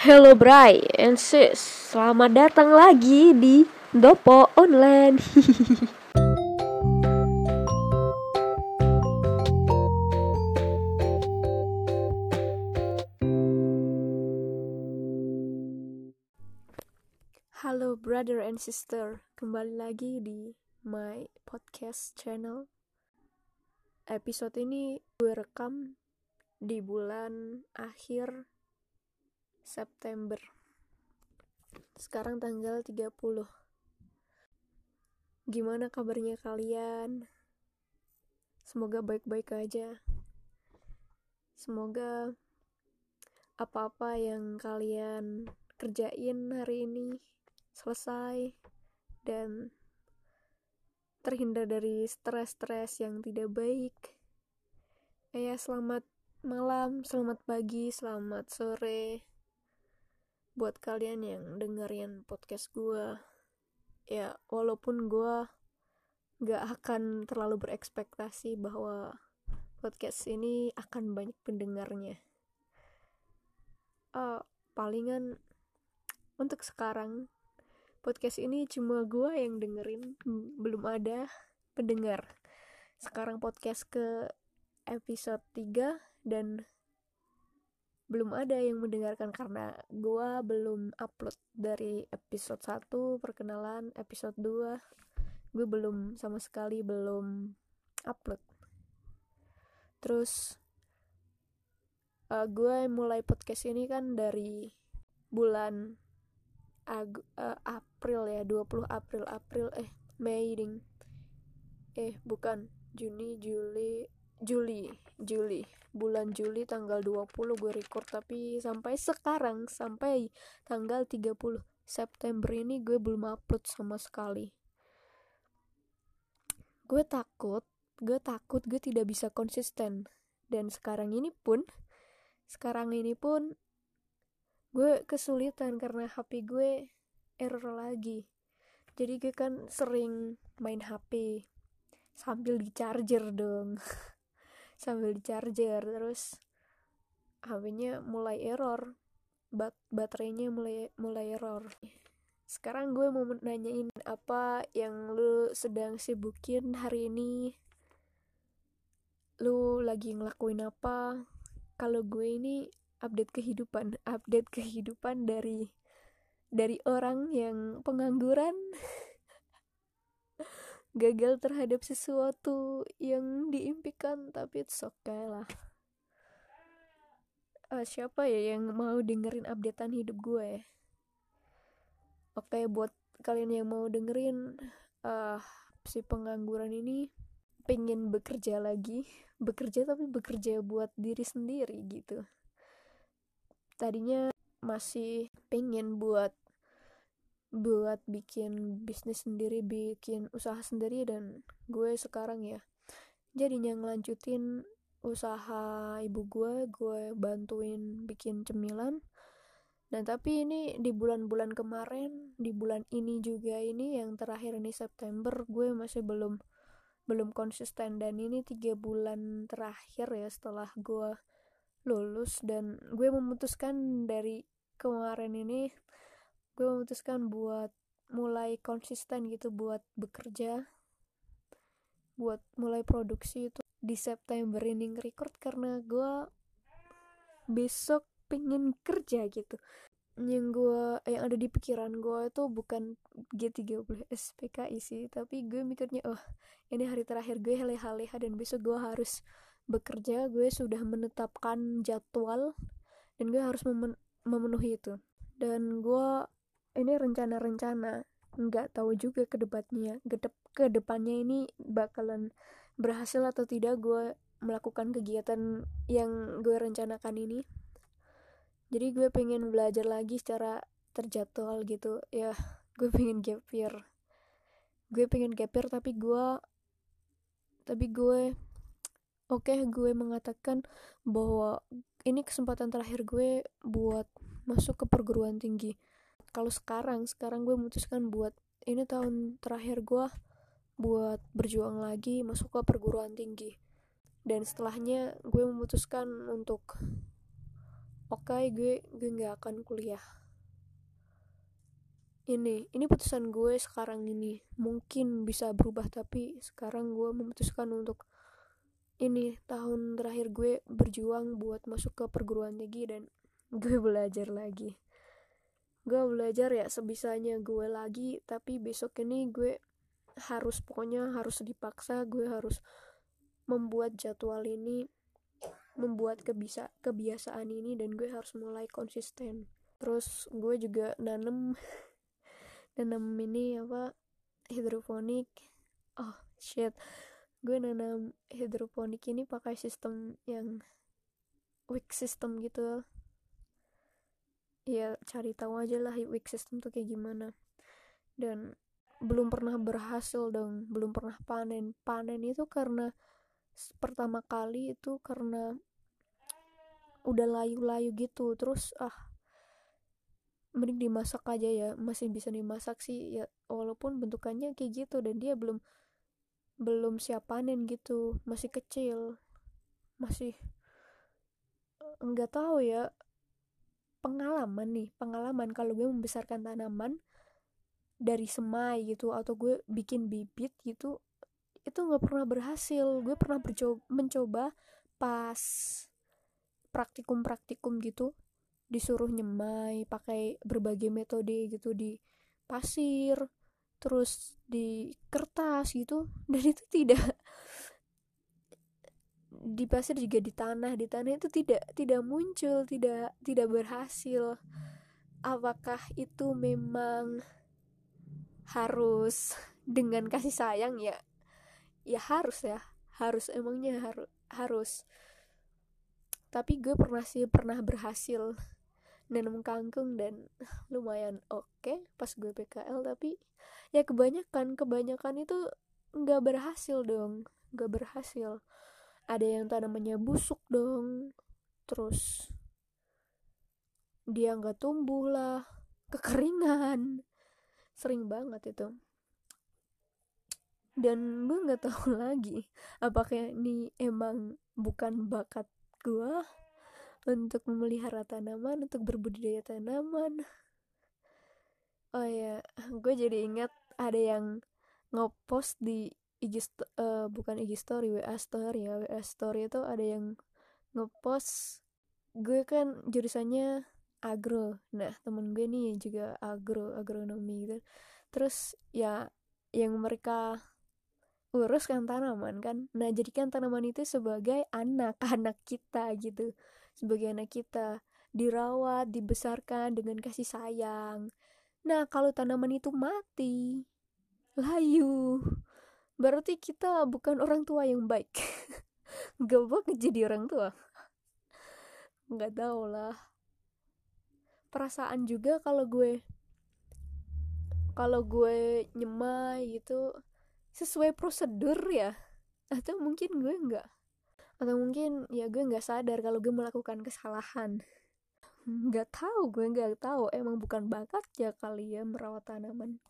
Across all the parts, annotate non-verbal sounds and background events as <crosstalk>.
Hello Bray and sis, selamat datang lagi di Dopo Online. <laughs> Halo brother and sister, kembali lagi di my podcast channel. Episode ini gue rekam di bulan akhir September. Sekarang tanggal 30. Gimana kabarnya kalian? Semoga baik-baik aja. Semoga apa-apa yang kalian kerjain hari ini selesai dan terhindar dari stres-stres yang tidak baik. Ya, selamat malam, selamat pagi, selamat sore. Buat kalian yang dengerin podcast gue, ya walaupun gue gak akan terlalu berekspektasi bahwa podcast ini akan banyak pendengarnya. Uh, palingan untuk sekarang podcast ini cuma gue yang dengerin belum ada pendengar sekarang podcast ke episode 3 dan belum ada yang mendengarkan karena gue belum upload dari episode 1 perkenalan episode 2 gue belum sama sekali belum upload. Terus uh, gue mulai podcast ini kan dari bulan Ag uh, April ya 20 April April eh Mei ding. Eh bukan Juni Juli Juli Juli. Bulan Juli tanggal 20 gue record tapi sampai sekarang sampai tanggal 30 September ini gue belum upload sama sekali. Gue takut gue takut gue tidak bisa konsisten. Dan sekarang ini pun sekarang ini pun gue kesulitan karena HP gue error lagi. Jadi gue kan sering main HP sambil di charger dong <laughs> sambil di charger terus HP-nya mulai error bat baterainya mulai mulai error. Sekarang gue mau nanyain apa yang lu sedang sibukin hari ini? Lu lagi ngelakuin apa? Kalau gue ini update kehidupan update kehidupan dari dari orang yang pengangguran <laughs> gagal terhadap sesuatu yang diimpikan tapi it's okay lah. Uh, siapa ya yang mau dengerin updatean hidup gue? Oke okay, buat kalian yang mau dengerin uh, si pengangguran ini pengen bekerja lagi bekerja tapi bekerja buat diri sendiri gitu. Tadinya masih pengen buat buat bikin bisnis sendiri bikin usaha sendiri dan gue sekarang ya jadinya ngelanjutin usaha ibu gue gue bantuin bikin cemilan. Dan tapi ini di bulan-bulan kemarin di bulan ini juga ini yang terakhir ini September gue masih belum belum konsisten. Dan ini tiga bulan terakhir ya setelah gue lulus dan gue memutuskan dari kemarin ini gue memutuskan buat mulai konsisten gitu buat bekerja buat mulai produksi itu di September ini record karena gue besok pengen kerja gitu. Yang gue yang ada di pikiran gue itu bukan G30 SPKI sih tapi gue mikirnya oh ini hari terakhir gue leha-leha dan besok gue harus bekerja. Gue sudah menetapkan jadwal dan gue harus memen memenuhi itu. Dan gue ini rencana-rencana. Nggak tahu juga ke depannya. Ke depannya ini bakalan berhasil atau tidak gue melakukan kegiatan yang gue rencanakan ini. Jadi gue pengen belajar lagi secara terjadwal gitu. Ya gue pengen gap gue pengen gap tapi gue tapi gue oke okay, gue mengatakan bahwa ini kesempatan terakhir gue buat masuk ke perguruan tinggi kalau sekarang sekarang gue memutuskan buat ini tahun terakhir gue buat berjuang lagi masuk ke perguruan tinggi. Dan setelahnya gue memutuskan untuk oke okay, gue gue nggak akan kuliah. Ini ini putusan gue sekarang ini. Mungkin bisa berubah tapi sekarang gue memutuskan untuk ini tahun terakhir gue berjuang buat masuk ke perguruan tinggi dan gue belajar lagi gue belajar ya sebisanya gue lagi tapi besok ini gue harus pokoknya harus dipaksa gue harus membuat jadwal ini membuat kebisa kebiasaan ini dan gue harus mulai konsisten. Terus gue juga nanem <laughs> nanem ini apa hidroponik. Oh shit. Gue nanam hidroponik ini pakai sistem yang wick system gitu ya cari tahu aja lah wick system tuh kayak gimana. Dan belum pernah berhasil dong belum pernah panen. Panen itu karena pertama kali itu karena udah layu-layu gitu. Terus ah mending dimasak aja ya masih bisa dimasak sih. Ya walaupun bentukannya kayak gitu dan dia belum belum siap panen gitu masih kecil masih nggak tahu ya pengalaman nih pengalaman kalau gue membesarkan tanaman dari semai gitu atau gue bikin bibit gitu itu nggak pernah berhasil. Gue pernah mencoba pas praktikum-praktikum gitu disuruh nyemai pakai berbagai metode gitu di pasir terus di kertas gitu dan itu tidak di pasir juga di tanah di tanah itu tidak tidak muncul tidak tidak berhasil. Apakah itu memang harus dengan kasih sayang? Ya ya harus ya. Harus emangnya harus harus. Tapi gue pernah sih pernah berhasil nanam kangkung dan lumayan oke okay pas gue PKL tapi ya kebanyakan kebanyakan itu nggak berhasil dong. Nggak berhasil ada yang tanamannya busuk dong. Terus dia nggak tumbuh lah. Kekeringan. Sering banget itu. Dan gue nggak tahu <laughs> lagi apakah ini emang bukan bakat gue untuk memelihara tanaman untuk berbudidaya tanaman. Oh ya gue jadi ingat ada yang ngepost di IG uh, bukan IG story WA story ya WA story itu ada yang ngepost gue kan jurusannya agro. Nah temen gue nih juga agro agronomi gitu. Terus ya yang mereka uruskan tanaman kan. Nah jadikan tanaman itu sebagai anak <laughs> anak kita gitu. Sebagai anak kita. Dirawat dibesarkan dengan kasih sayang. Nah, kalau tanaman itu mati, layu, berarti kita bukan orang tua yang baik. <laughs> Gak banget jadi orang tua. Gak tau lah. Perasaan juga kalau gue kalau gue nyemai gitu sesuai prosedur ya atau mungkin gue enggak atau mungkin ya gue nggak sadar kalau gue melakukan kesalahan nggak tahu gue nggak tahu emang bukan bakat ya kali ya merawat tanaman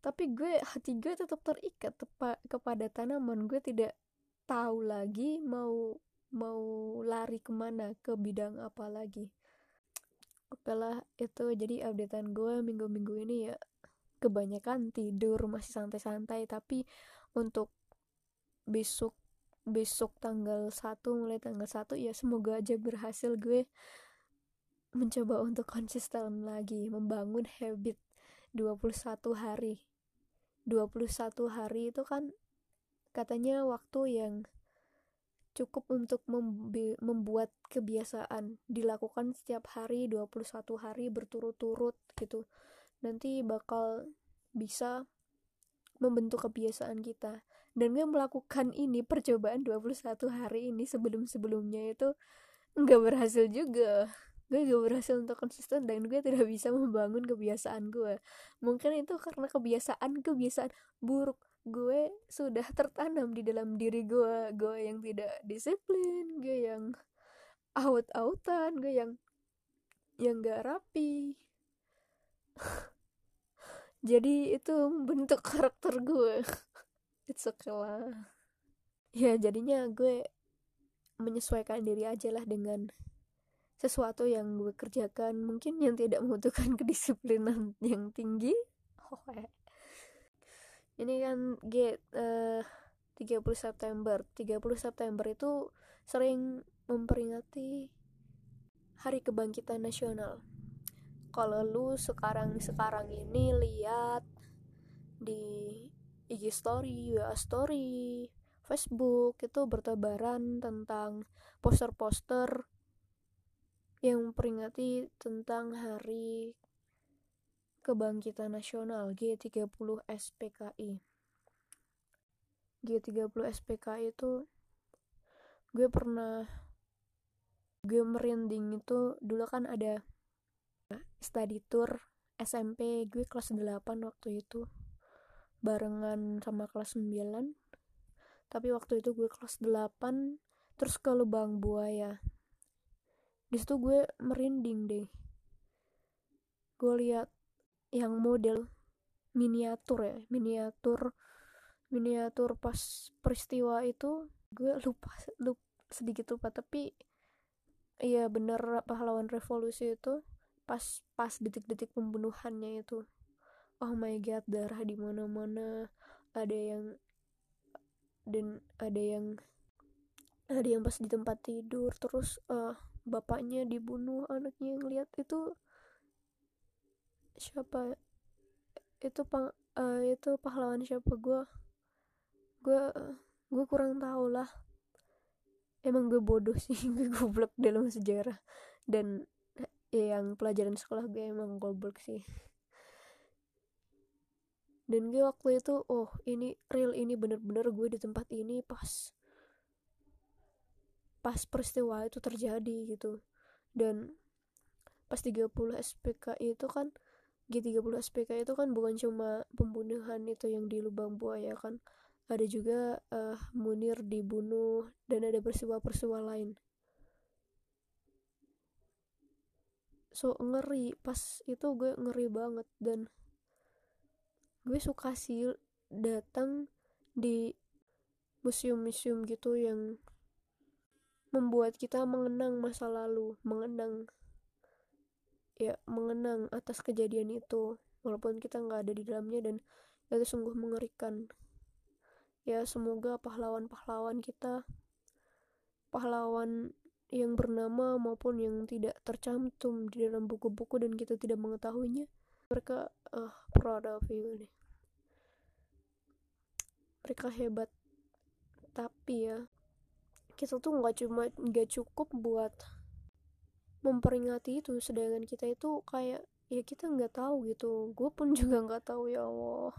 tapi gue hati gue tetap terikat tepa, kepada tanaman. Gue tidak tahu lagi mau mau lari ke mana ke bidang apa lagi. Oke lah itu jadi updatean gue minggu-minggu ini ya. Kebanyakan tidur masih santai-santai. Tapi untuk besok besok tanggal 1 mulai tanggal 1 ya semoga aja berhasil gue mencoba untuk konsisten lagi membangun habit 21 hari 21 hari itu kan katanya waktu yang cukup untuk membuat kebiasaan dilakukan setiap hari 21 hari berturut-turut gitu. Nanti bakal bisa membentuk kebiasaan kita. Dan gue melakukan ini percobaan 21 hari ini sebelum-sebelumnya itu nggak berhasil juga gue gak berhasil untuk konsisten dan gue tidak bisa membangun kebiasaan gue. Mungkin itu karena kebiasaan kebiasaan buruk. Gue sudah tertanam di dalam diri gue. Gue yang tidak disiplin gue yang out-outan gue yang yang gak rapi. <laughs> Jadi itu bentuk karakter gue. <laughs> It's okay lah. Ya jadinya gue menyesuaikan diri aja lah dengan sesuatu yang gue kerjakan mungkin yang tidak membutuhkan <laughs> kedisiplinan yang tinggi. Oh, ini kan G uh, 30 September. 30 September itu sering memperingati Hari Kebangkitan Nasional. Kalau lu sekarang sekarang ini lihat di IG story, WA story, Facebook itu bertebaran tentang poster-poster yang memperingati tentang Hari Kebangkitan Nasional G30 SPKI. G30 SPKI itu gue pernah gue merinding itu dulu kan ada study tour SMP gue kelas 8 waktu itu barengan sama kelas 9 tapi waktu itu gue kelas 8 terus ke lubang buaya di situ gue merinding deh. Gue lihat yang model miniatur ya miniatur miniatur pas peristiwa itu gue lupa, lupa sedikit lupa. Tapi iya bener pahlawan revolusi itu pas pas detik-detik pembunuhannya itu. Oh my god darah di mana-mana. Ada yang dan ada yang ada yang pas di tempat tidur. Terus uh, bapaknya dibunuh anaknya yang lihat itu siapa? Itu pang uh, itu pahlawan siapa? Gue gue gue kurang tahu lah. Emang gue bodoh sih <laughs> gue goblok dalam sejarah. Dan ya yang pelajaran sekolah gue emang goblok sih. Dan gue waktu itu oh ini real ini bener-bener gue di tempat ini pas pas peristiwa itu terjadi gitu. Dan pas 30 SPK itu kan G30 SPK itu kan bukan cuma pembunuhan itu yang di lubang buaya kan. Ada juga uh, Munir dibunuh dan ada peristiwa-peristiwa lain. So ngeri. Pas itu gue ngeri banget dan gue suka sih datang di museum-museum gitu yang membuat kita mengenang masa lalu mengenang ya mengenang atas kejadian itu walaupun kita nggak ada di dalamnya dan itu sungguh mengerikan. Ya semoga pahlawan-pahlawan kita pahlawan yang bernama maupun yang tidak tercantum di dalam buku-buku dan kita tidak mengetahuinya mereka uh, proud of you mereka hebat. Tapi ya kita tuh nggak cuma nggak cukup buat memperingati itu sedangkan kita itu kayak ya kita nggak tahu gitu gue pun <laughs> juga nggak tahu ya Allah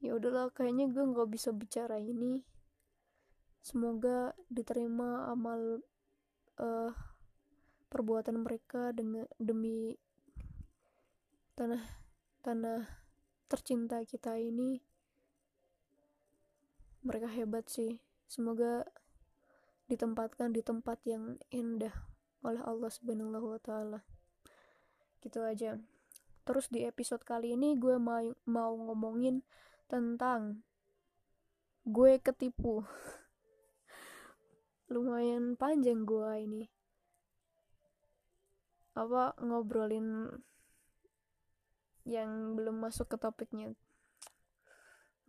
ya udahlah kayaknya gue nggak bisa bicara ini Semoga diterima amal uh, perbuatan mereka dengan demi tanah tanah tercinta kita ini. Mereka hebat sih. Semoga ditempatkan di tempat yang indah oleh Allah Subhanahu wa taala. Gitu aja. Terus di episode kali ini gue mau mau ngomongin tentang gue ketipu. <laughs> lumayan panjang gua ini apa ngobrolin yang belum masuk ke topiknya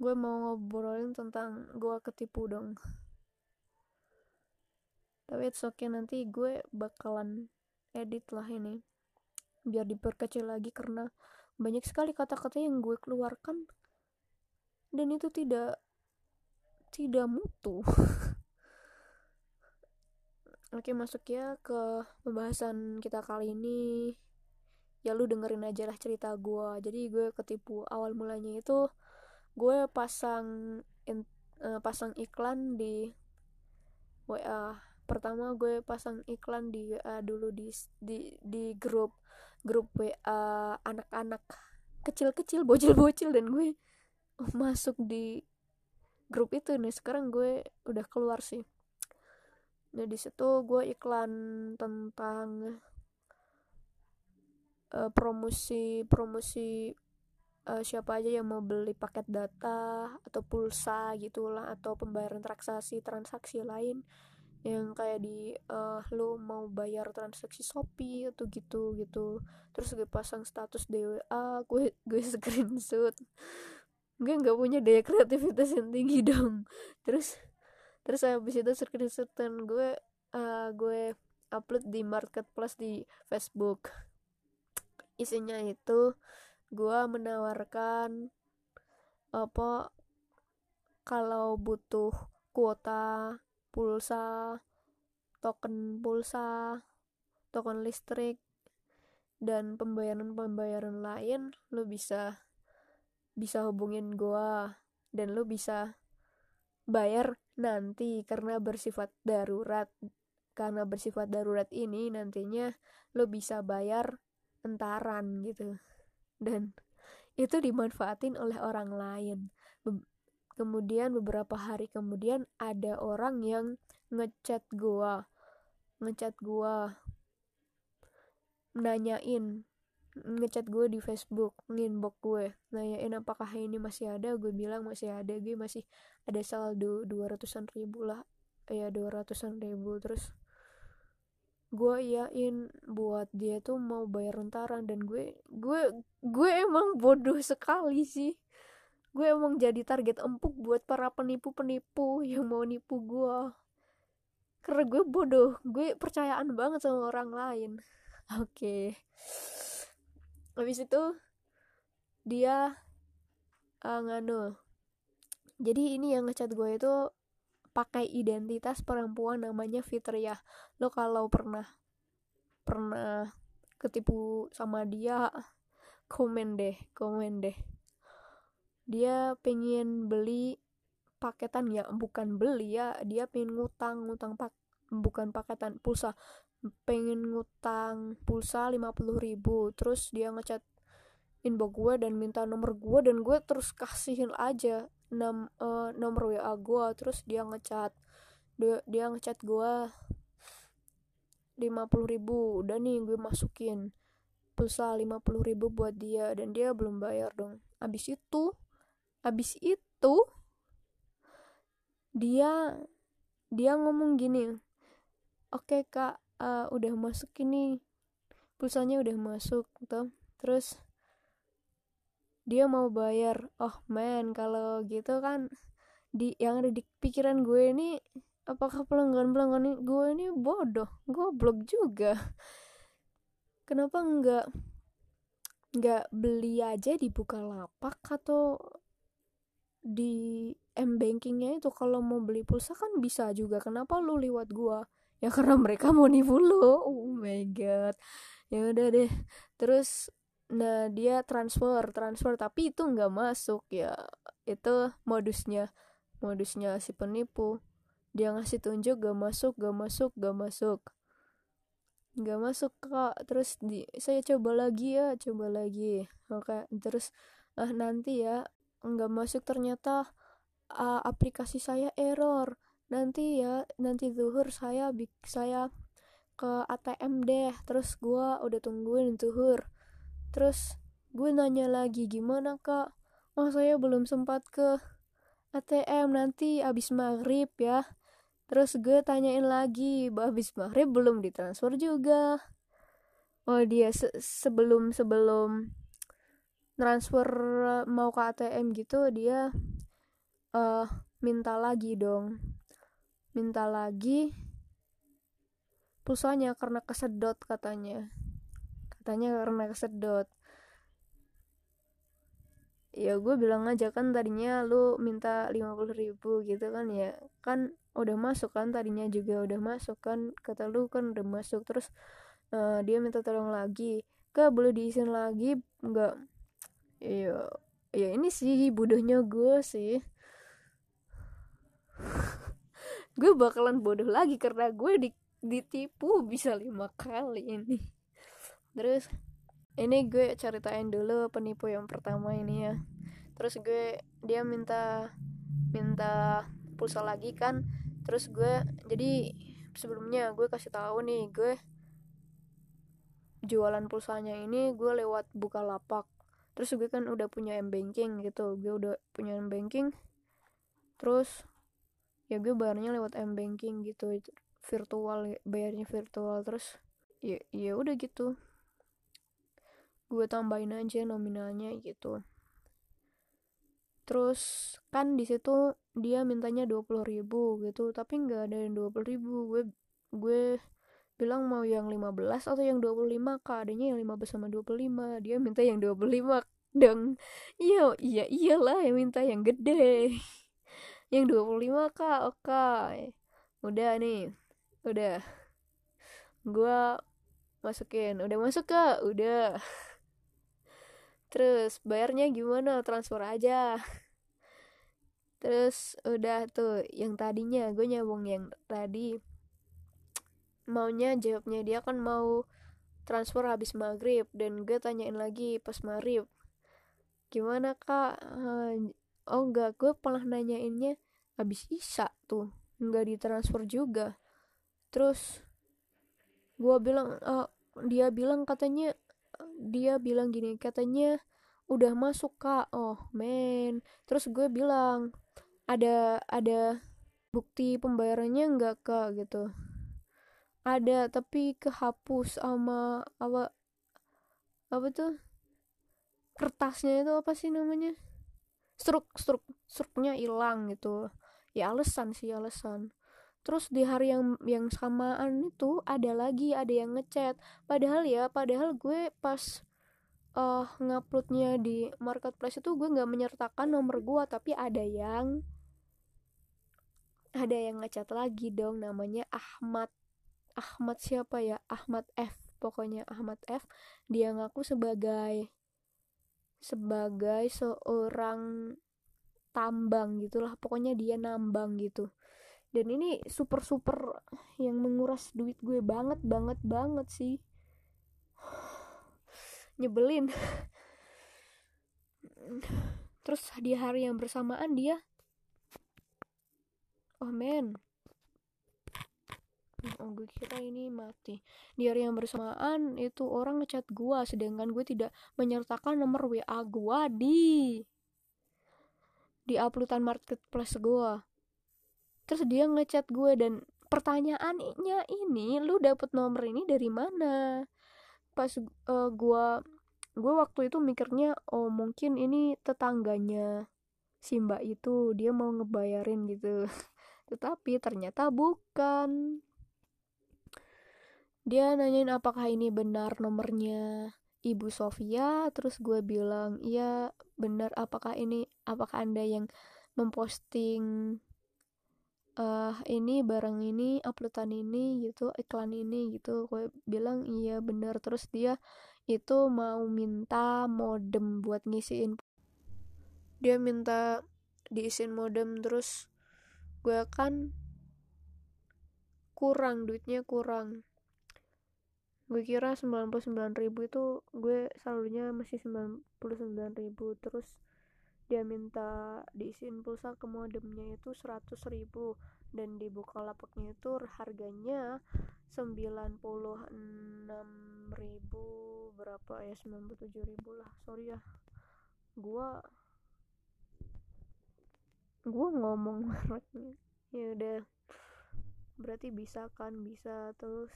gue mau ngobrolin tentang gue ketipu dong tapi it's okay nanti gue bakalan edit lah ini biar diperkecil lagi karena banyak sekali kata-kata yang gue keluarkan dan itu tidak tidak mutu. <laughs> Oke masuk ya ke pembahasan kita kali ini. Ya lu dengerin aja lah cerita gue Jadi gue ketipu. Awal mulanya itu Gue pasang in, uh, pasang iklan di WA Pertama gue pasang iklan di WA dulu di di, di grup grup WA anak-anak kecil-kecil bocil-bocil dan gue <laughs> masuk di grup itu. Nih sekarang gue udah keluar sih. Nah di situ gue iklan tentang uh, promosi promosi uh, siapa aja yang mau beli paket data atau pulsa gitulah atau pembayaran transaksi transaksi lain yang kayak di uh, lu mau bayar transaksi Shopee atau gitu gitu. Terus gue pasang status DWA gue gue <laughs> screenshot. Gue nggak punya daya kreativitas yang tinggi dong. Terus terus habis itu screenshotan gue uh, gue upload di marketplace di Facebook. Isinya itu gue menawarkan apa kalau butuh kuota pulsa, token pulsa, token listrik, dan pembayaran-pembayaran lain lo bisa bisa hubungin gua dan lo bisa bayar nanti karena bersifat darurat. Karena bersifat darurat ini nantinya lo bisa bayar entaran gitu. Dan itu dimanfaatin oleh orang lain kemudian beberapa hari kemudian ada orang yang ngechat gua ngechat gua nanyain ngechat gue di Facebook nginbox gue nanyain apakah ini masih ada? Gue bilang masih ada gue masih ada saldo dua ratusan ribu lah. Ya dua ratusan ribu. Terus gue iyain buat dia tuh mau bayar rentaran dan gue gue gue emang bodoh sekali sih gue emang jadi target empuk buat para penipu-penipu <laughs> yang mau nipu gue karena gue bodoh gue percayaan banget sama orang lain. <laughs> Oke. Okay. habis itu dia uh, nganu. Jadi ini yang ngechat gue itu pakai identitas perempuan namanya Fitria. Lo kalau pernah pernah ketipu sama dia komen deh komen deh dia pengen beli paketan ya bukan beli ya dia pengen ngutang ngutang pak bukan paketan pulsa. Pengen ngutang pulsa 50 ribu terus dia ngechat inbox gue dan minta nomor gue dan gue terus kasihin aja nom, uh, nomor wa gue terus dia ngechat dia, dia ngechat gue 50 ribu udah nih gue masukin pulsa 50 ribu buat dia dan dia belum bayar dong. Abis itu habis itu dia dia ngomong gini oke okay, kak uh, udah masuk ini pulsanya udah masuk tuh terus dia mau bayar oh man kalau gitu kan di yang ada di pikiran gue ini apakah pelanggan pelanggan gue ini bodoh? Goblok juga. <laughs> Kenapa nggak nggak beli aja di lapak atau di m bankingnya itu kalau mau beli pulsa kan bisa juga. Kenapa lu lewat gua? Ya <laughs> karena mereka mau nipu lu. Oh my god. Ya udah deh. Terus nah dia transfer transfer. Tapi itu nggak masuk ya. Itu modusnya modusnya si penipu. Dia ngasih tunjuk gak masuk gak masuk gak masuk. Gak masuk kak. Terus di saya coba lagi ya coba lagi. Oke terus ah nanti ya nggak masuk ternyata uh, aplikasi saya error. Nanti ya nanti zuhur saya saya ke ATM deh. Terus gue udah tungguin zuhur. Terus gue nanya lagi gimana kak? Oh saya belum sempat ke ATM nanti abis maghrib ya. Terus gue tanyain lagi abis maghrib belum ditransfer juga? Oh dia se sebelum sebelum transfer mau ke ATM gitu dia uh, minta lagi dong. Minta lagi pulsanya karena kesedot katanya. Katanya karena kesedot. Ya gue bilang aja kan tadinya lu minta 50 ribu gitu kan ya. Kan udah masuk kan tadinya juga udah masuk kan. Kata lu kan udah masuk terus uh, dia minta tolong lagi. Ke boleh diisin lagi nggak iya. Ya ini sih bodohnya gue sih. <laughs> Gue bakalan bodoh lagi karena gue di, ditipu bisa lima kali ini. Terus ini gue ceritain dulu penipu yang pertama ini ya. Terus gue dia minta minta pulsa lagi kan. Terus gue jadi sebelumnya gue kasih tahu nih gue jualan pulsanya ini gue lewat buka lapak terus gue kan udah punya m banking gitu gue udah punya m banking terus ya gue bayarnya lewat m banking gitu virtual bayarnya virtual terus ya ya udah gitu. Gue tambahin aja nominalnya gitu. Terus kan di situ dia mintanya dua puluh ribu gitu tapi nggak ada yang dua puluh ribu gue gue bilang mau yang 15 atau yang 25 kak. Adanya yang 15 sama 25 dia minta yang 25 dong. Iya iya iyalah yang minta yang gede. <laughs> Yang 25 kak. Oke. Udah nih. Udah. Gue masukin. Udah masuk kak? Udah. Terus bayarnya gimana? Transfer aja. Terus udah tuh yang tadinya. Gue nyambung yang tadi maunya jawabnya dia kan mau transfer habis maghrib dan gue tanyain lagi pas maghrib gimana kak? Oh enggak gue pernah nanyainnya habis isa tuh nggak ditransfer juga. Terus gue bilang uh, dia bilang katanya dia bilang gini katanya udah masuk kak. Oh men. Terus gue bilang ada ada bukti pembayarannya enggak kak? Gitu ada tapi kehapus sama apa apa tuh? Kertasnya itu apa sih namanya? Struk struk struknya hilang gitu. Ya alasan sih alasan terus di hari yang yang samaan itu ada lagi ada yang ngechat. Padahal ya padahal gue pas uh, nguploadnya di marketplace itu gue nggak menyertakan nomor gue tapi ada yang ada yang ngechat lagi dong namanya Ahmad Ahmad siapa ya? Ahmad F. Pokoknya Ahmad F. Dia ngaku sebagai sebagai seorang tambang gitulah. Pokoknya dia nambang gitu. Dan ini super super yang menguras duit gue banget banget banget sih. <sighs> Nyebelin. <sighs> Terus di hari yang bersamaan dia? Oh men oh gue kira ini mati. Di hari yang bersamaan itu orang ngechat gue sedangkan gue tidak menyertakan nomor WA gue di di uploadan marketplace gue terus dia ngechat gue dan pertanyaannya ini lu dapet nomor ini dari mana? Pas uh, gue gue waktu itu mikirnya oh mungkin ini tetangganya si mbak itu dia mau ngebayarin gitu. <laughs> Tetapi ternyata bukan dia nanyain apakah ini benar nomornya ibu Sofia terus gue bilang iya benar. Apakah ini apakah anda yang memposting uh, ini barang ini uploadan ini gitu iklan ini? Gitu. Gue bilang iya bener terus dia itu mau minta modem buat ngisiin. Dia minta diisiin modem terus gue kan kurang duitnya kurang gue kira 99 ribu itu gue saldonya masih 99 ribu. Terus dia minta diisiin pulsa ke modemnya itu 100 ribu. Dan di Bukalapaknya itu harganya 96 ribu berapa ya 97 ribu lah. Sorry ya. Gua gua ngomong <laughs> mereknya ya udah. Berarti bisa kan bisa. Terus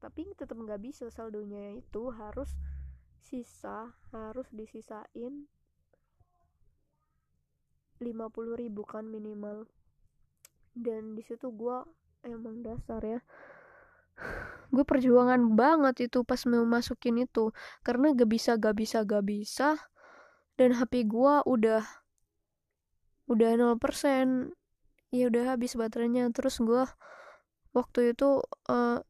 tapi tetap nggak bisa saldonya itu harus sisa harus disisain 50 ribu kan minimal. Dan di situ gue emang dasar ya. <sighs> Gue perjuangan banget itu pas mau masukin itu. Karena gak bisa gak bisa gak bisa. Dan HP gue udah udah 0% ya udah habis baterainya. Terus gue waktu itu uh,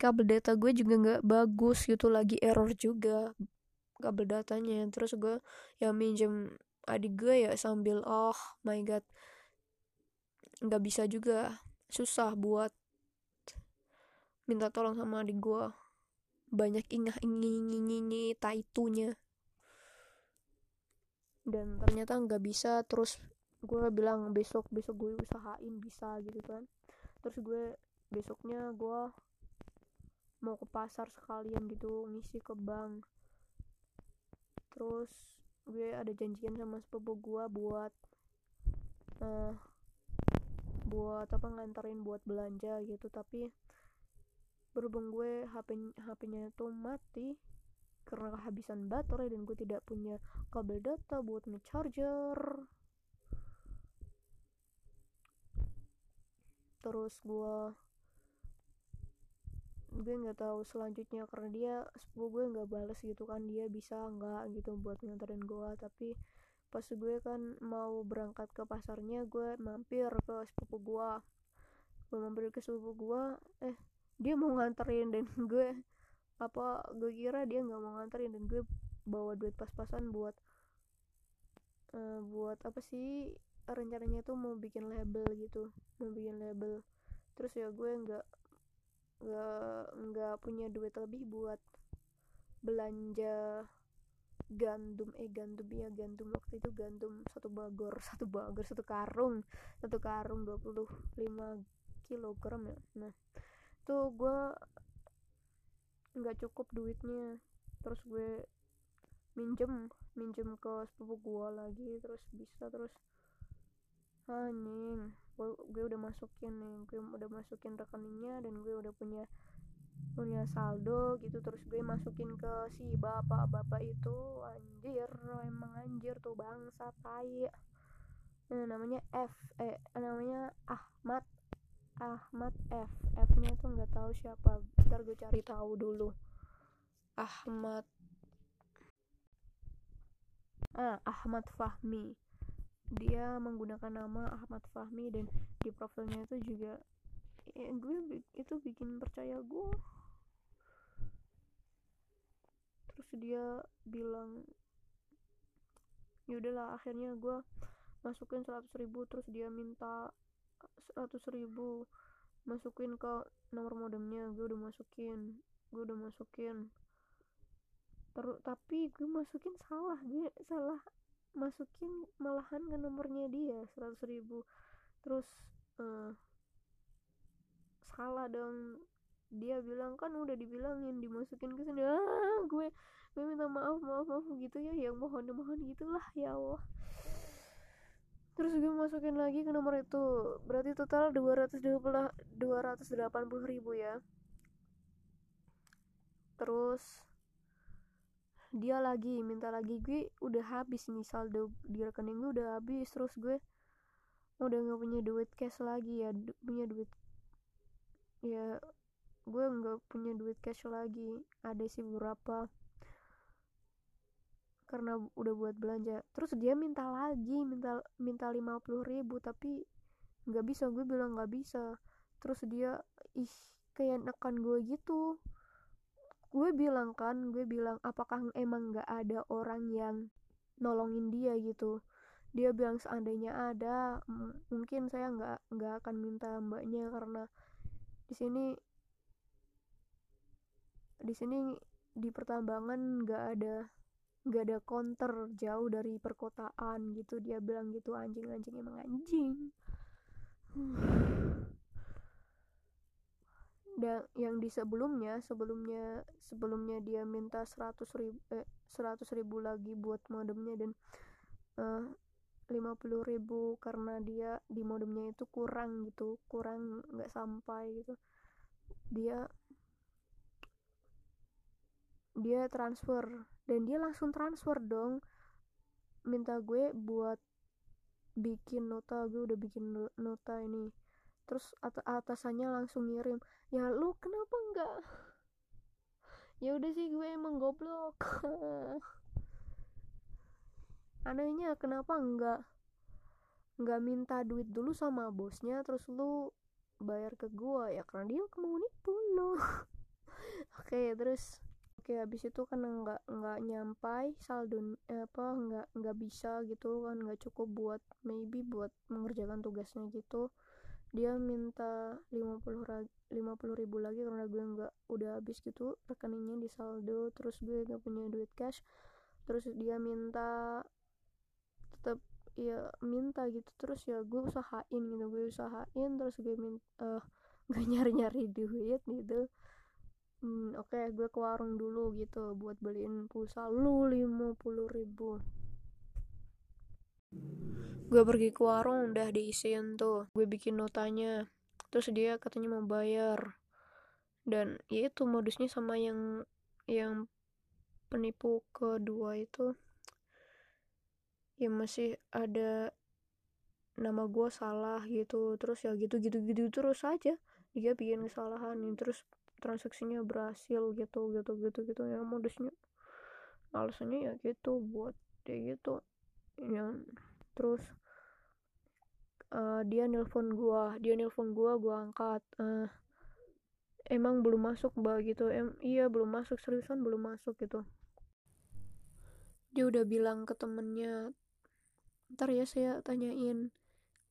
kabel data gue juga nggak bagus gitu lagi error juga kabel datanya. Terus gue ya minjem adik gue ya sambil oh my god nggak bisa juga susah buat minta tolong sama adik gue. Banyak ingah ingin taitunya. Dan ternyata nggak bisa terus gue bilang besok besok gue usahain bisa gitu kan. Terus gue besoknya gue mau ke pasar sekalian gitu ngisi ke bank. Terus gue ada janjian sama sepupu gue buat uh, buat apa nganterin buat belanja gitu. Tapi berhubung gue HP HP-nya itu mati karena kehabisan baterai dan gue tidak punya kabel data buat ngecharger. Terus gue gue nggak tahu selanjutnya karena dia sepupu gue nggak balas gitu kan dia bisa nggak gitu buat nganterin gue. Tapi pas gue kan mau berangkat ke pasarnya gue mampir ke sepupu gue. Gue mampir ke sepupu gue eh dia mau nganterin dan <laughs> gue apa gue kira dia nggak mau nganterin dan gue bawa duit pas-pasan buat uh, buat apa sih rencananya tuh mau bikin label gitu mau bikin label. Terus ya gue nggak nggak punya duit lebih buat belanja gandum eh gandum ya gandum. Waktu itu gandum satu bagor <laughs> satu bagor satu karung. Satu karung 25 kilogram ya. Nah tuh gue nggak cukup duitnya. Terus gue minjem minjem ke sepupu gue lagi. Terus bisa terus anjing gue, gue udah masukin nih gue udah masukin rekeningnya dan gue udah punya punya saldo gitu. Terus gue masukin ke si bapak-bapak itu anjir emang anjir tuh bangsa tai. Nah, namanya F eh namanya Ahmad Ahmad F. F nya tuh nggak tahu siapa ntar gue cari tahu dulu. Ahmad ah Ahmad Fahmi dia menggunakan nama Ahmad Fahmi dan di profilnya itu juga ya, gue itu bikin percaya gue. Terus dia bilang yaudahlah akhirnya gue masukin 100 ribu terus dia minta 100 ribu masukin ke nomor modemnya gue udah masukin gue udah masukin. Terus tapi gue masukin salah gue salah masukin malahan ke nomornya dia 100 ribu. Terus uh, salah dong. Dia bilang kan udah dibilangin dimasukin ke sini. Ah gue gue minta maaf maaf maaf gitu ya. Yang mohon mohon gitulah ya Allah. Terus gue masukin lagi ke nomor itu. Berarti total 220 280 ribu ya. Terus dia lagi minta lagi gue udah habis nih saldo di rekening gue udah habis. Terus gue udah nggak punya duit cash lagi ya punya duit ya gue nggak punya duit cash lagi ada sih beberapa. Karena udah buat belanja. Terus dia minta lagi minta minta lima puluh ribu tapi nggak bisa. Gue bilang nggak bisa. Terus dia ih kayak nekan gue gitu gue bilang kan gue bilang apakah emang nggak ada orang yang nolongin dia? Gitu. Dia bilang seandainya ada mungkin saya nggak nggak akan minta mbaknya karena di sini di sini di pertambangan nggak ada nggak ada counter jauh dari perkotaan gitu. Dia bilang gitu anjing anjing emang anjing <sighs> dan yang di sebelumnya sebelumnya sebelumnya dia minta 100 ribu eh, 100 ribu lagi buat modemnya dan uh, eh, 50 ribu karena dia di modemnya itu kurang gitu kurang nggak sampai gitu. Dia dia transfer dan dia langsung transfer dong. Minta gue buat bikin nota gue udah bikin nota ini terus at atasannya langsung ngirim ya lu kenapa enggak ya udah sih gue emang goblok. <laughs> Anehnya kenapa enggak enggak minta duit dulu sama bosnya terus lu bayar ke gue ya karena dia mau nipu lo <laughs> oke terus oke habis itu kan nggak nggak nyampai saldo eh, apa nggak nggak bisa gitu kan nggak cukup buat maybe buat mengerjakan tugasnya gitu dia minta 50 50 ribu lagi karena gue nggak udah habis gitu rekeningnya di saldo terus gue nggak punya duit cash terus dia minta tetap ya minta gitu terus ya gue usahain gitu gue usahain terus gue minta uh, <laughs> gue nyari nyari duit gitu. Hmm, oke okay, gue ke warung dulu gitu buat beliin pulsa lu 50 ribu gue pergi ke warung udah diisiin tuh. Gue bikin notanya. Terus dia katanya mau bayar. Dan ya itu modusnya sama yang yang penipu kedua itu. Ya masih ada nama gue salah gitu. Terus ya gitu gitu gitu terus aja. Dia bikin kesalahan terus transaksinya berhasil gitu gitu gitu gitu. Ya modusnya alasannya ya gitu buat dia gitu ya terus uh, dia nelpon gua dia nelpon gua gua angkat. Uh, emang belum masuk mbak gitu. Em iya belum masuk seriusan belum masuk gitu. Dia udah bilang ke temennya ntar ya saya tanyain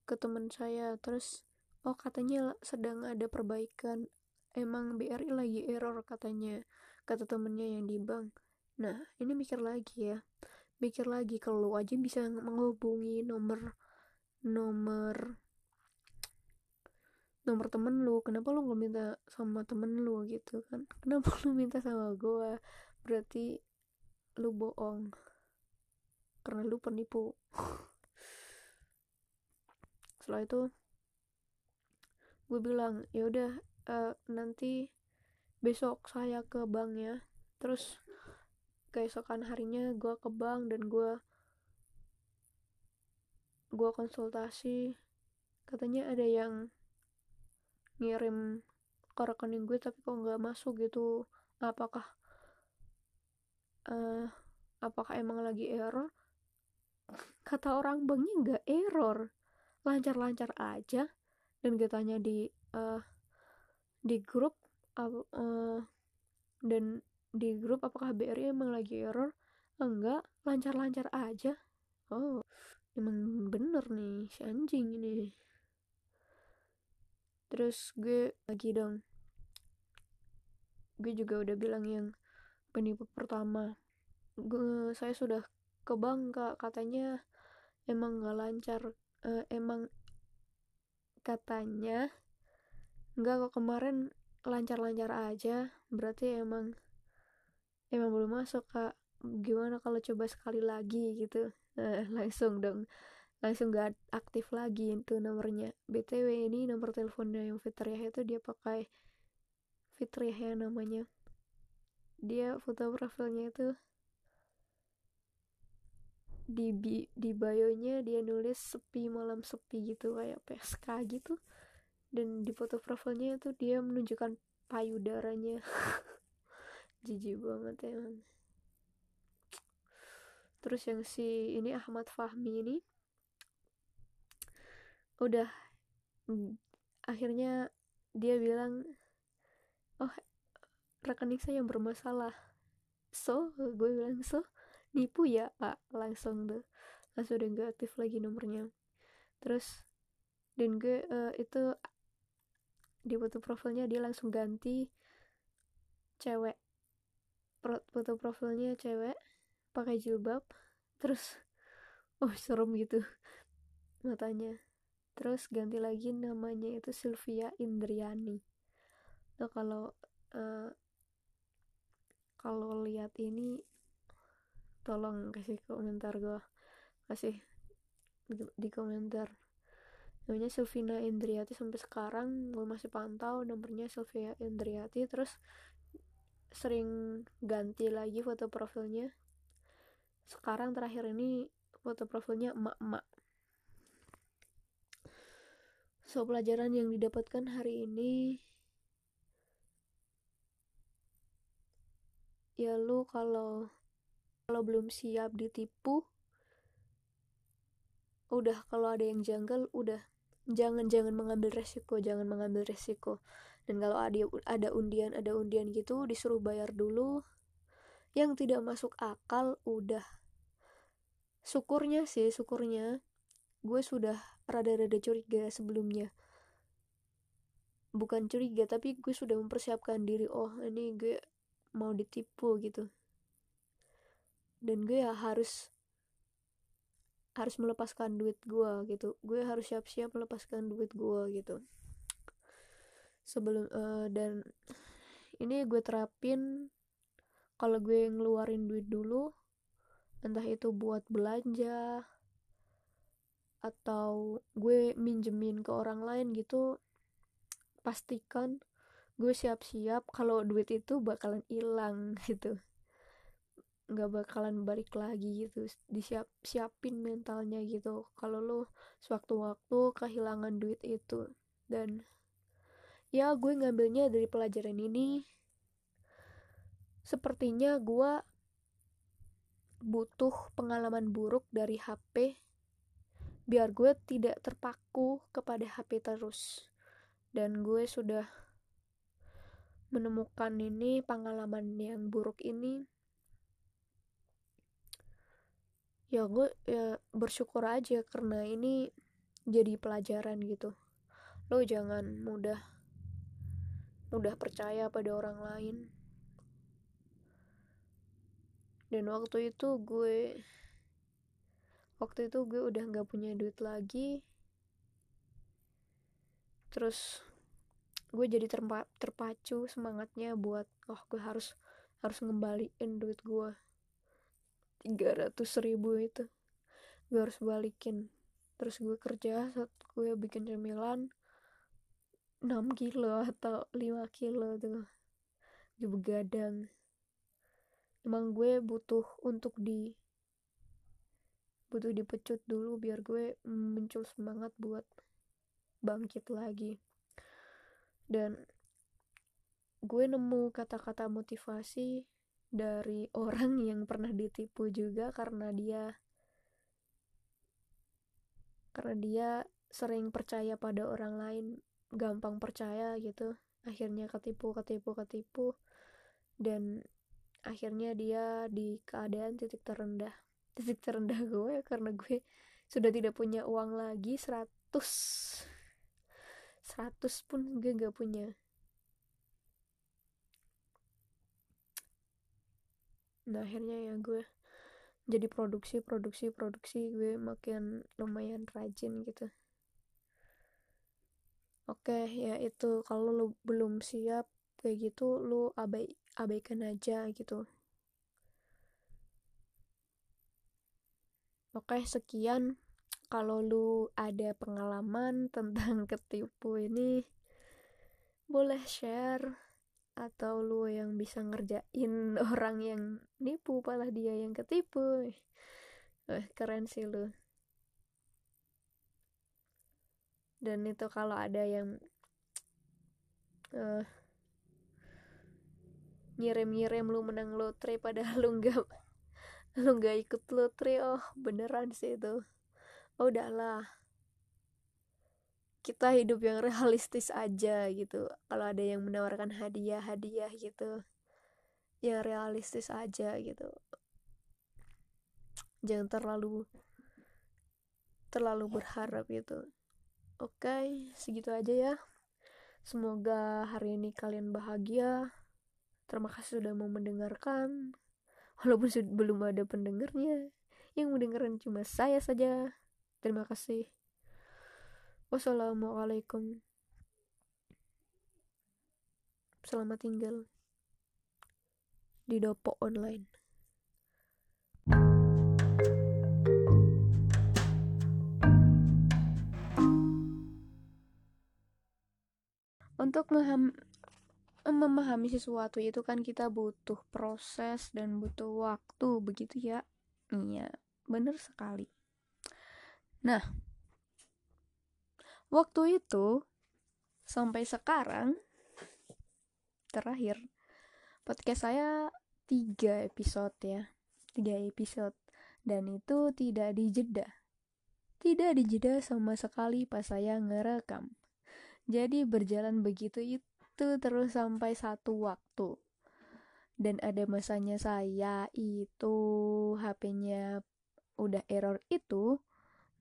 ke teman saya. Terus oh katanya sedang ada perbaikan. Emang BRI lagi error katanya kata temennya yang di bank. Nah ini mikir lagi ya mikir lagi kalau aja bisa menghubungi nomor nomor nomor temen lu kenapa lu nggak minta sama temen lu gitu kan? <laughs> Kenapa lu minta sama gue berarti lu bohong. Karena lu penipu. <laughs> Setelah itu gue bilang ya udah uh, nanti besok saya ke bank ya terus keesokan harinya gue ke bank dan gue gue konsultasi. Katanya ada yang ngirim ke rekening gue tapi kok nggak masuk gitu. Apakah uh, apakah emang lagi error? Kata orang banknya nggak error. Lancar-lancar aja. Dan gue tanya di uh, di grup uh, dan di grup apakah BRI emang lagi error? Enggak lancar-lancar aja. Oh emang bener nih si anjing ini. Terus gue lagi dong. Gue juga udah bilang yang penipu pertama. Gue saya sudah ke bank kak. Katanya emang nggak lancar uh, emang katanya nggak kok kemarin lancar-lancar aja. Berarti emang emang belum masuk kak. Gimana kalau coba sekali lagi gitu? Uh, <laughs> langsung dong. Langsung gak aktif lagi itu nomornya. Btw ini nomor teleponnya yang Fitriah itu dia pakai. Fitriah ya namanya. Dia foto profilnya itu di bi di bio-nya dia nulis sepi malam sepi gitu kayak PSK gitu. Dan di foto profilnya itu dia menunjukkan payudaranya <laughs> jijik banget emang terus yang si ini Ahmad Fahmi ini udah akhirnya dia bilang oh rekening saya yang bermasalah. So gue bilang so nipu ya pak? Langsung tuh langsung udah gak aktif lagi nomornya. Terus dan gue uh, itu di foto profilnya dia langsung ganti cewek Pro, foto profilnya cewek pakai jilbab terus <laughs> oh serem gitu matanya. Terus ganti lagi namanya itu Sylvia Indriani. Nah kalau uh, kalau lihat ini tolong kasih komentar gue kasih di, di komentar. Namanya Sylvina Indriati sampai sekarang gue masih pantau nomornya Sylvia Indriati terus sering ganti lagi foto profilnya. Sekarang terakhir ini foto profilnya emak-emak. So pelajaran yang didapatkan hari ini ya lu kalau kalau belum siap ditipu udah kalau ada yang janggal udah. Jangan jangan mengambil resiko jangan mengambil resiko dan kalau ada ada undian ada undian gitu disuruh bayar dulu. Yang tidak masuk akal udah. Syukurnya sih syukurnya. Gue sudah rada-rada curiga sebelumnya. Bukan curiga tapi gue sudah mempersiapkan diri. Oh ini gue mau ditipu gitu. Dan gue ya harus harus melepaskan duit gue gitu. Gue harus siap-siap melepaskan duit gue gitu sebelum uh, dan ini gue terapin kalau gue ngeluarin duit dulu entah itu buat belanja atau gue minjemin ke orang lain gitu pastikan gue siap-siap kalau duit itu bakalan hilang <laughs> gitu. Nggak bakalan balik lagi gitu disiap siapin mentalnya gitu. Kalau lo sewaktu-waktu kehilangan duit itu dan ya gue ngambilnya dari pelajaran ini. Sepertinya gue butuh pengalaman buruk dari HP biar gue tidak terpaku kepada HP terus. Dan gue sudah menemukan ini pengalaman yang buruk ini. Ya gue ya bersyukur aja karena ini jadi pelajaran gitu. Lo jangan mudah mudah percaya pada orang lain. Dan waktu itu gue waktu itu gue udah nggak punya duit lagi. Terus gue jadi terpa terpacu semangatnya buat oh gue harus harus ngembaliin duit gue. 300 ribu itu. Gue harus balikin. Terus gue kerja saat gue bikin cemilan 6 kilo atau 5 kilo tuh. Gue begadang emang gue butuh untuk di butuh dipecut dulu biar gue muncul semangat buat bangkit lagi. Dan gue nemu kata-kata motivasi dari <laughs> orang yang pernah ditipu juga karena dia karena dia sering percaya pada orang lain gampang percaya gitu. Akhirnya ketipu ketipu ketipu. Dan akhirnya dia di keadaan titik terendah. <laughs> Titik terendah gue karena gue sudah tidak punya uang lagi 100 100 pun gue gak punya. Nah akhirnya ya gue jadi produksi produksi produksi. Gue makin lumayan rajin gitu oke ya itu kalau lu belum siap kayak gitu lu abai abaikan aja gitu Oke, sekian. Kalau lu ada pengalaman <laughs> tentang ketipu ini, boleh share atau lu yang bisa ngerjain <laughs> orang yang nipu malah dia yang ketipu. Eh, keren sih lu. Dan itu kalau ada yang uh, nyirim-nyirim lu menang lotre padahal lu enggak <laughs> lu nggak ikut lotre oh beneran sih itu. Oh udahlah. Kita hidup yang realistis aja gitu. Kalau ada yang menawarkan hadiah hadiah gitu ya realistis aja gitu. Jangan terlalu terlalu berharap gitu oke segitu aja ya. Semoga hari ini kalian bahagia. Terima kasih sudah mau mendengarkan. Walaupun belum ada pendengarnya. Yang mendengarkan cuma saya saja. Terima kasih. Wassalamualaikum. Selamat tinggal di Dopo Online untuk memahami sesuatu itu kan kita butuh proses dan butuh waktu begitu ya? Iya bener sekali. Nah waktu itu sampai sekarang terakhir podcast saya tiga episode ya tiga episode. Dan itu tidak dijeda tidak dijeda sama sekali pas saya ngerekam jadi berjalan begitu itu terus sampai satu waktu. Dan ada masanya saya itu HP-nya udah error itu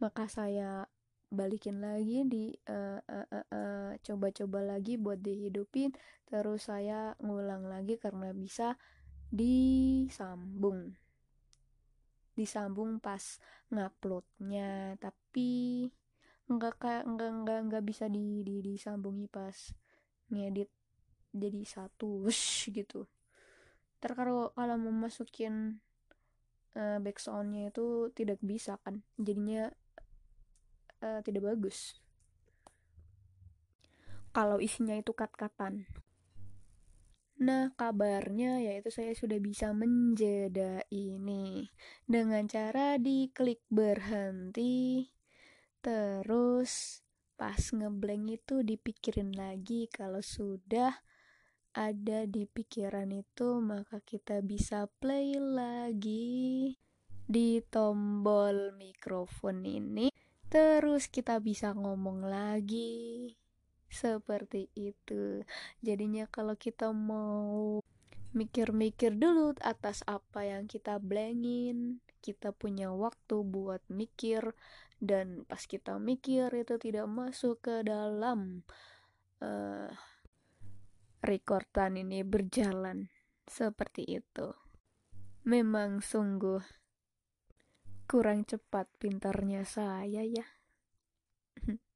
maka saya balikin lagi di uh, uh, uh, uh, coba-coba lagi buat dihidupin terus saya ngulang lagi karena bisa disambung. Disambung pas nguploadnya tapi nggak kayak nggak nggak nggak bisa di, di disambungi pas ngedit jadi satu wush, gitu. Ntar kalau kalau mau uh, backsoundnya itu tidak bisa kan jadinya uh, tidak bagus. Kalau isinya itu kat-katan. Nah, kabarnya yaitu saya sudah bisa menjeda ini. Dengan cara diklik berhenti. Terus pas ngeblank itu dipikirin lagi kalau sudah ada di pikiran itu maka kita bisa play lagi di tombol mikrofon ini terus kita bisa ngomong lagi seperti itu. Jadinya kalau kita mau mikir-mikir dulu atas apa yang kita blengin, kita punya waktu buat mikir dan pas kita mikir itu tidak masuk ke dalam uh, rekordan ini berjalan seperti itu. Memang sungguh kurang cepat pintarnya saya ya. <laughs>